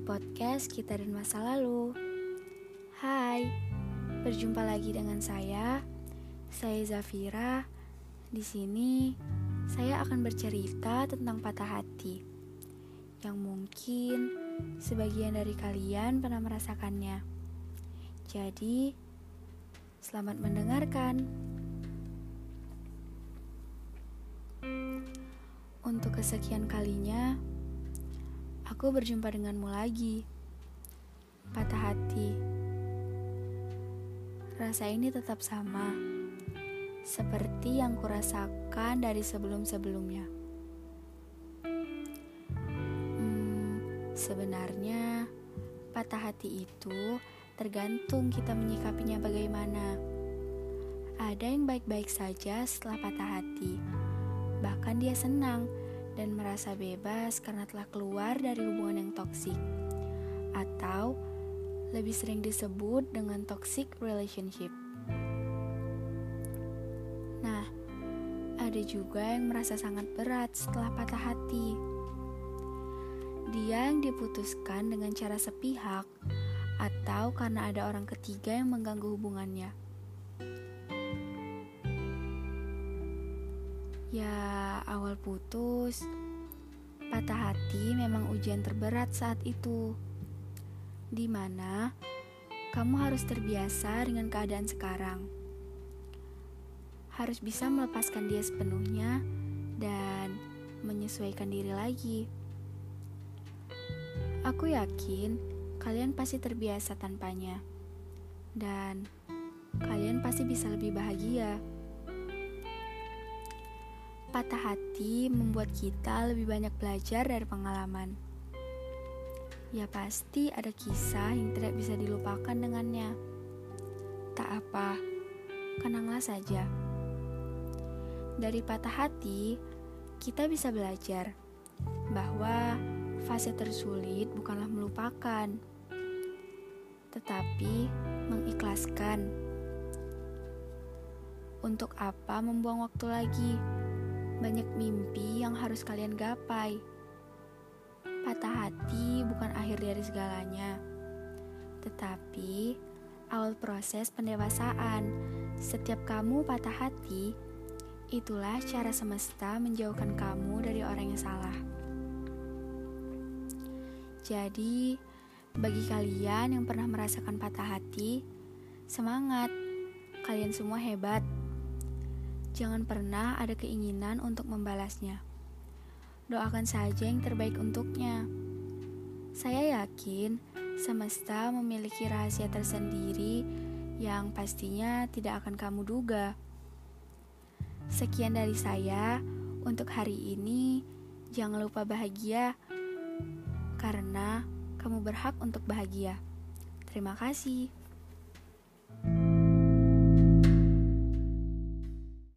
podcast kita dan masa lalu. Hai, berjumpa lagi dengan saya. Saya Zafira. Di sini saya akan bercerita tentang patah hati yang mungkin sebagian dari kalian pernah merasakannya. Jadi, selamat mendengarkan. Untuk kesekian kalinya, aku berjumpa denganmu lagi. Patah hati. Rasa ini tetap sama, seperti yang kurasakan dari sebelum-sebelumnya. Hmm, sebenarnya, patah hati itu tergantung kita menyikapinya bagaimana. Ada yang baik-baik saja setelah patah hati, bahkan dia senang dan merasa bebas karena telah keluar dari hubungan yang toksik, atau lebih sering disebut dengan toxic relationship. Nah, ada juga yang merasa sangat berat setelah patah hati. Dia yang diputuskan dengan cara sepihak, atau karena ada orang ketiga yang mengganggu hubungannya. Ya, awal putus, patah hati memang ujian terberat saat itu. Di mana kamu harus terbiasa dengan keadaan sekarang. Harus bisa melepaskan dia sepenuhnya dan menyesuaikan diri lagi. Aku yakin kalian pasti terbiasa tanpanya. Dan kalian pasti bisa lebih bahagia. Patah hati membuat kita lebih banyak belajar dari pengalaman. Ya pasti ada kisah yang tidak bisa dilupakan dengannya. Tak apa, kenanglah saja. Dari patah hati, kita bisa belajar bahwa fase tersulit bukanlah melupakan, tetapi mengikhlaskan. Untuk apa membuang waktu lagi? Banyak mimpi yang harus kalian gapai. Patah hati bukan akhir dari segalanya, tetapi awal proses pendewasaan. Setiap kamu patah hati, itulah cara semesta menjauhkan kamu dari orang yang salah. Jadi, bagi kalian yang pernah merasakan patah hati, semangat! Kalian semua hebat jangan pernah ada keinginan untuk membalasnya. Doakan saja yang terbaik untuknya. Saya yakin semesta memiliki rahasia tersendiri yang pastinya tidak akan kamu duga. Sekian dari saya untuk hari ini. Jangan lupa bahagia, karena kamu berhak untuk bahagia. Terima kasih.